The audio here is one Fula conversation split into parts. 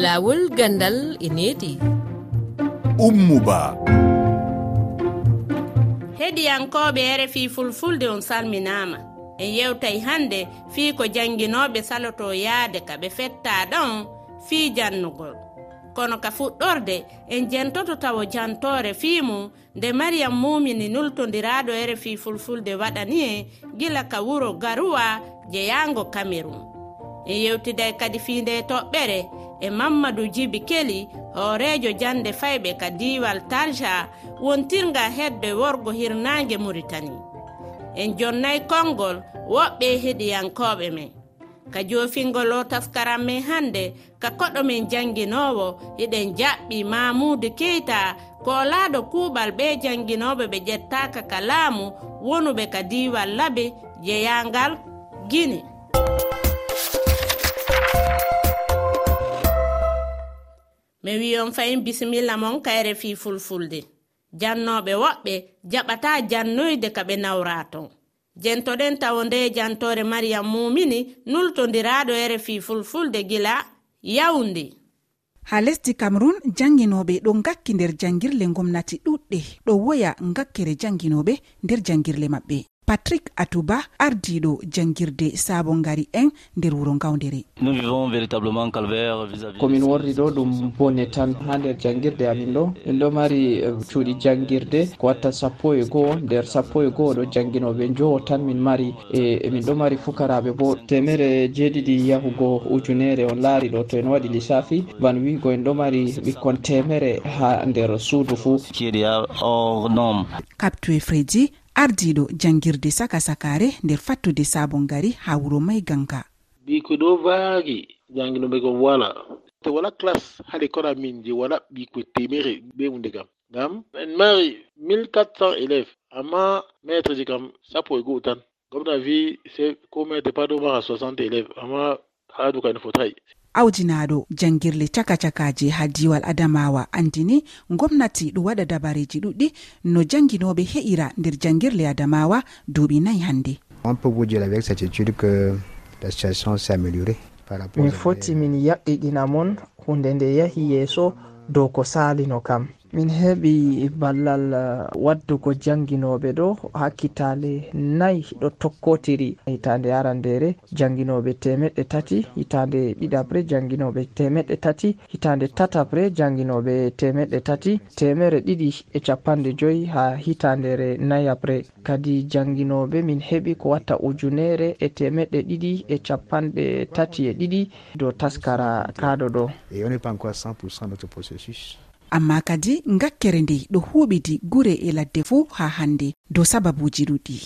laawol gandal e needi ummuba. Heɗiyankoɓe rfi fulfulde on salminama. En yewtay hande fii ko janguinoɓe saloto yaade ka ɓe fettaɗa on fii jannugol. Kono ka fuɗɗorde en jentoto tawa jantore fii mum nde mariyam mumini nultodiraɗo rfi fulfulde waɗani e gila ka wuro garuwa jeyango cameron en yewtiday kadi fiinde toɓɓere e mamadou djibi keli hoorejo jande fayɓe ka diwal tarja wontirga hedde worgo hirnangue muritani en jonnayi konngol woɓɓe heɗiyankoɓe men. Ka jofingol o taskaran men hande ka koɗo men jannginowo eɗen jaɓɓi mamoudou keyta ko laaɗo kuuɓal ɓe janguinoɓe ɓe ƴettaka ka laamu wonuɓe ka diwal labe jeyangal guine mi wiyon fayin bisimilla mon kayre fi fulfulde. Jannoɓe woɓɓe jaɓata jannoyde ka ɓe nawra ton jentoɗen tawo nde jantore mariyam mumini nultodiraɗo ere fi fulfulde gila yawnde. Ha lesdi cameron janginoɓe ɗo gakki nder jangirle gomnati ɗuɗɗe. Ɗo woya gakkere janginoɓe nder jangirle maɓɓe. patrick atouba ardiɗo jangirde sabo ngari en nder wuro gawdere komin worri ɗo ɗum bone tan ha nder jangirde amin ɗo. Min ɗo mari eh, cuuɗi jangirde. Ko watta sappo e goho nder sappo e goho ɗo jangguinoɓe jowo tan min mari. E, e min ɗo mari fukaraɓe bo. Temere jeeɗiɗi yahugo ujunere on laari ɗo to en waɗi lissafi ban wigo en ɗo mari ɓikkon temere ha nder suudu fuu. Capture fredi ardiɗo jangirde saka sakare nder fattude sabon gari ha wuro mai ganka. Ɓiko ɗo vaagi jangiɗoɓe kon wala. To wala classe haɗe kora min je wala ɓiko temere ɓe hunde kam. Ngam en mari 1400 élève amma maître ji kam sappo e go'o tan. Gomna wi se ko maître pa ɗo mara 60 élève amma haadu kan fotayi awdinaɗo jangirle caka cakaji ha diwal adamawa. Andini gomnati ɗum waɗa dabareji ɗuɗɗi no janginoɓe heƴira nder jangirle adamawa duuɓi nayi hande on peut vous dire avec certitude que la situation s'est amélioré min foti min yaɓɓiɗina mon hunde nde yahi yeeso dow ko salino kam? min heɓi ballal uh, waddugo janginoɓe ɗo hakkitale nayi ɗo tokkotiri. Hitande arandere janginoɓe temeɗɗe tati. Hitande ɗiɗaɓre janginoɓe temeɗɗe tati. Hitande tataɓre janginoɓe temeɗɗe tati. Temere ɗiɗi e capanɗe joyi ha hitandere nayaɓre kadi janginoɓe min heɓi ko watta ujunere e temeɗɗe ɗiɗi e capanɗe tati e ɗiɗi. Dow taskara kaɗo ɗo. amma kadi ngakkere nde ɗo huɓidi gure e ladde fuu ha hande. dow sababuji ɗuɗi.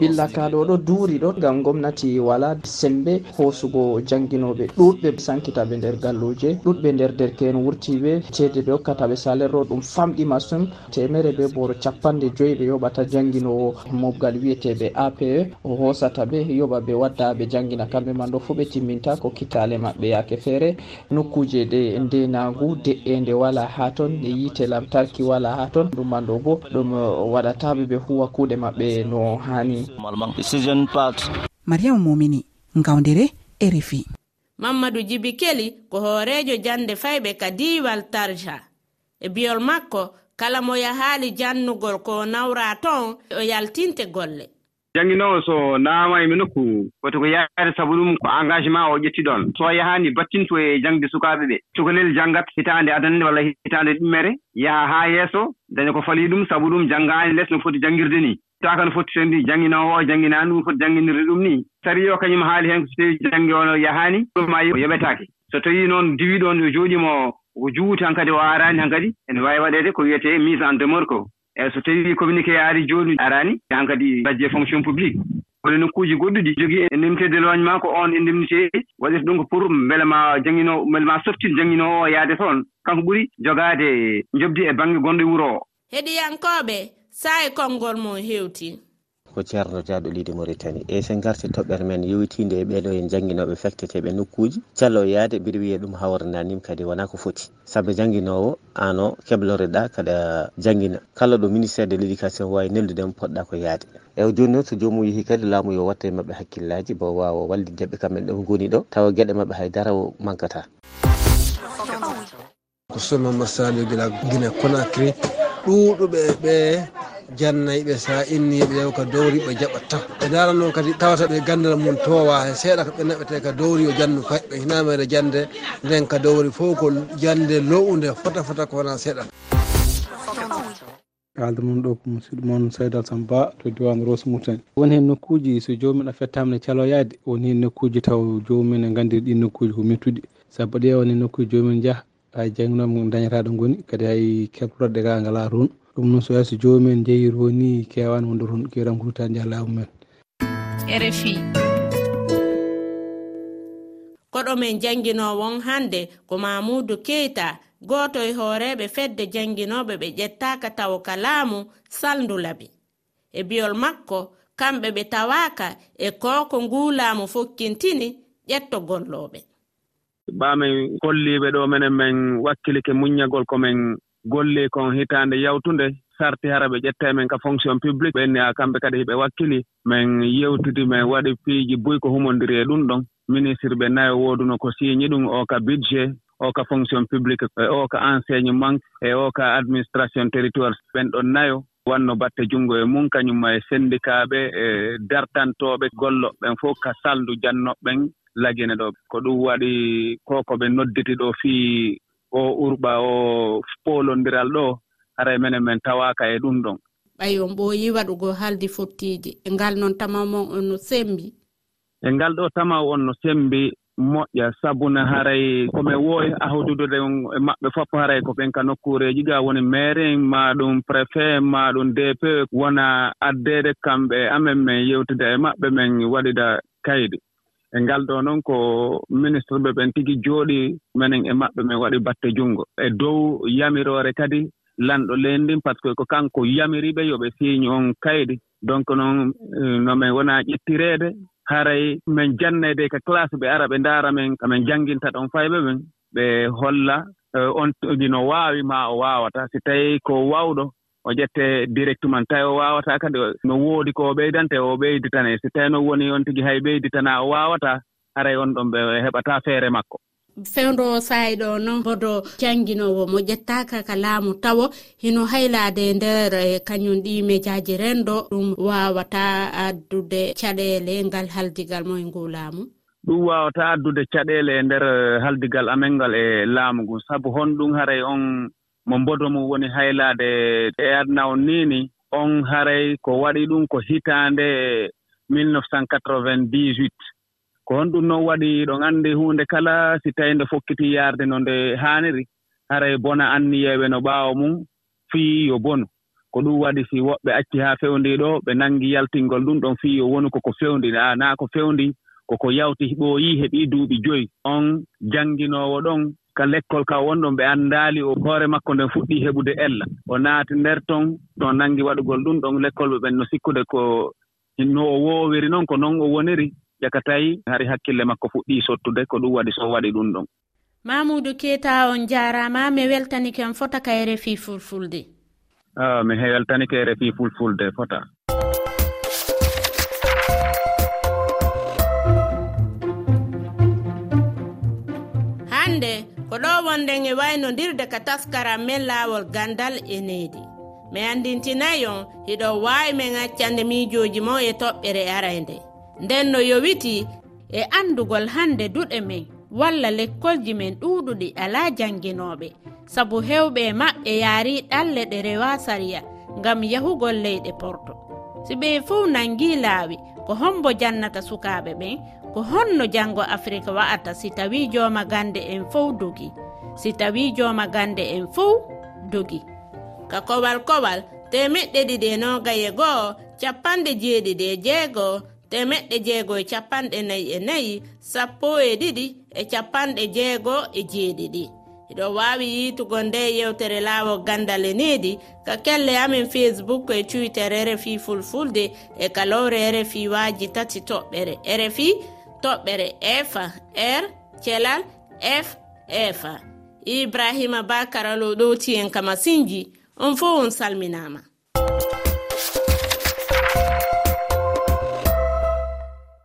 Ɓillakaɗo ɗo duuri ɗo ngam gomnati wala sembe hoosugo jangguinoɓe ɗuɗɓe sankitaɓe nder galluje ɗuɗɓe nder derke'en wurtiɓe ceede ɓe hokkataɓe salaire o ɗum famɗi masum. Temere be boro capanɗe joyi ɓe yoɓata jangguinowo mobgal wiyeteɓe ape o hoosata ɓe yoɓa ɓe wadda ɓe janggina kamɓe man ɗo fuu ɓe timminta ko kitale maɓɓe yaake feere. Nokkuje ɗe ndenagu de'ende wala ha ton ɗe yiite lamtarki wala ha ton. Ɗum man ɗo bo ɗum uh, waɗataɓe ɓe huwa kuuɗe maɓɓe no hani mariama momini gawdere e refi mamadou djibi keli ko hoorejo jande fayɓe ka diwal tarja. E biyol makko kala mo yahaali jannugol ko nawra ton o yaltinte golle. jannginoowo so naama mi nokku foti ko yaade sabu ɗum ko engagement o ƴetti ɗoon so yahaani battinto e jaŋde sukaaɓe ɓe. Cukalel janngat hitaande adana walla hitaande ɗummere yaha haa yeeso daña ko falii ɗum sabu ɗum janngaani les no foti janngirde ni. Taaka no foti sendi jannginoowo o jannginaani ɗum foti jannginirde ɗum ni. Sarii o kañum haali heen so tawi jannge ono yahaani ɗuma o yoɓetaake so tawii noon diwii ɗoon yo jooɗiimo ko juuti han kadi o aaraani han kadi ene waawi waɗeede ko wiyetee mise en demeure ko eyi so tawii communiqué aari jooni arani han kadi budget fonction publique wole nokkuuji goɗɗuɗi jogii e indemnité d' éloignement ko on e indemnité waɗirta ɗum ko pour mbele ma jangino mbele ma softin jannginoo o yaade toon. Kanko ɓuri jogaade jobdi e baŋnge gonɗo e wuro o. Heɗiyankooɓe saa e konngol mum heewtii ko ceerno jaaɗo leydi maritani e sen garti toɓɓere men yewtide e ɓeɗo en jangguinoɓe fecteteɓe nokkuji callo e yaade mbiɗa wiya ɗum hawrananim kadi wona ko foti. Saabu jangguinowo an o kebloreɗa kada jangguina kala ɗo ministére de l' éducation wawi neldudema poɗɗa ko yaade. Eyi joni noon so jomum yeehi kadi laamu yo watta e mabɓe hakkillaji bo wawa wallideɓe kamɓen ɗo goni ɗo tawa gueɗe mabɓe haydara manquata ko soma masali gila guine conacry ɗuɗuɓe ɓe jannayɓe sa inniɓe ɗew ko dowri ɓe jaɓatta ɓe daran noon kadi tawata ɓe gandal mum towa he seeɗa ko ɓe naɓete ka dowri yo jannu fay ɓe hinamede jande nden ka dowri fof ko jande lowude fota fota ko wona seeɗa. Haalde moon ɗo ko musidɗo moon saydal samba to diwan rose moutani woni hen nokkuji so jomumen a fettama ne caloyade woni hen nokkuji taw jomumen e gandi ɗin nokkuji ko mettuɗi saabu ɗe nokkuji jomumen jaaha hay jangno mo dañata ɗo goni kadi hay keblorɗe ga ngala toon ɗum noon so yaasi jomumen jeeyi roni kewani wonde toon kewiɗan hurtade jaa laamu men. Rfi koɗo men jangginowon hannde ko mamoudou keita. Goto e hooreɓe fedde janginoɓe ɓe ƴettaka tawa ka laamu saldulabi e biyol makko kamɓe ɓe tawaka e koko ngulaamu fokkintini ƴettogolloɓe baamen kolliiɓe ɗo menen men wakkilike muññagol ko men golli kon hitaande yawtunde. Sarti hara ɓe ƴetta men ka fonction publique. Ɓenni a kamɓe kadi hiɓe wakkili min yewtidi min waɗi piiji boyi ko humondiri e ɗum ɗon. Ministre ɓe nayo wooduno ko siigni ɗum o ka budget o ka fonction publique e o ka enseignement e o ka administration territoire. Ɓen ɗon nayo wanno batte junngo e mum kañumma e syndicat e dartantooɓe gollo. Ɓen fof ka saldu jannoɓe ɓen lagene ɗo. Ko ɗum waɗi ko ko ɓe nodditi ɗo fii o urɓa o polondiral ɗo hara menen men tawaka e ɗum ɗon. Ɓay on ɓooyi waɗugo haaldi fottiidi e ngal noon tamaw mon on no sembi? E ngal ɗo tamaw on no sembi moƴƴa. Sabuna haray komin woowi ahdudude e maɓɓe fof haray ko ɓen ka nokkureeji ga. Woni mairin ma ɗum préfet ma ɗum dp wona addeede kamɓe amen men yewtida e maɓɓe men waɗida kaydi e ngal ɗo noon ko ministre ɓe ɓen tigi jooɗi minen e maɓɓe min waɗi batte junngo. E dow yamiroore kadi lanɗo leendin par ce que ko kanko yamiriɓe yo ɓe siiñi on kaydi donc noon eh, no min wonaa ƴettireede haray min jannede ko classe ɓe ara ɓe ndaara min kamin jannginta ɗon fayɓe ɓen ɓe holla eh, on tigi no waawi maa o waawata. Si tawii ko waawɗo o ƴette directement tawi o waawataa kadi no woodi ko o ɓeydante o ɓeyditane. Si so tawino woni on tigi hay ɓeyditana o waawataa haray on ɗon ɓe heɓataa feere makko. Fewndo sayi ɗo noon bodo jannginowo mo ƴettaka ka laamu tawo hino haylade e nder kañum ɗi médiaji renndo ɗum wawata addude caɗele ngal haldigal mo e ngu laamu ɗum wawata addude caɗele e nder eh, haldigal amen ngal e laamu ngun sabu honɗum haray on mo mbodomo woni haylaade e adna on nii on haray ko waɗi ɗum ko hitaande 1998 e ko honɗum noon waɗi ɗon anndi huunde kala si tawi nde fokkiti yaarde no nde haaniri haray bona anniyeeɓe no ɓaawo mum fii yo bonu. Ko ɗum waɗi si woɓɓe acci haa fewndii ɗo ɓe nanngi yaltingol ɗum ɗon fii yo wonu koko fewndi. A naa ko fewndi koko yawti ɓooyii heɓii duuɓi joyi. On jannginoowo ɗon ka l'école ka wonɗon ɓe anndaali o hoore makko nden fuɗɗii heɓude ella. O naati ndeer ton to nanngi waɗugol ɗum ɗon l'école ɓe ɓen no sikkude ko no o woowiri noon ko noon o woniri jaka tawi hari hakkille makko fuɗɗii sottude ko ɗum waɗi so waɗi ɗum ɗon. Mamoudou keta on jaarama mi weltanike on fota ka e refi fulfulde ah, mi weltanike e refi fulfulde fota. ko ɗo wonden e waynodirde ka taskaram men laawol gandal e needi mi andintinayon hiɗo waawi men accande miijooji mo e toɓɓere araynde nden no yowiti e andugol hannde duɗe men walla lekkolji men ɗuuɗuɗi alaa jannginooɓe sabu hewɓe e maɓɓe yaari ɗalle ɗe rewa sariya ngam yahugol leyɗe porto. Si ɓe fuu nangi laawi ko hombo jannata sukaaɓe ɓen ko honno jango afrika wa'ata. Si tawi joma gande en fow dogi. Si tawi joma gande en fow dogi. Ka kowal kowal temeɗɗe ɗiɗi e nogaye go'o capanɗe jeeɗiɗi e jeegoo temeɗɗe jeego e capanɗe nayi e nayi sappo e ɗiɗi e capanɗe jeego e jeeɗiɗi. Iɗo wawi yitugo nde yewtere laawo gandal e nedi ka kelle amin facebook e twitter e rfi fulfulde e kalowre e rfi waaji tati toɓɓere. E rfi toɓɓere efa er, r thelal f efa. Ibrahima ba karalo ɗowti en kamasinji on fo on salminama.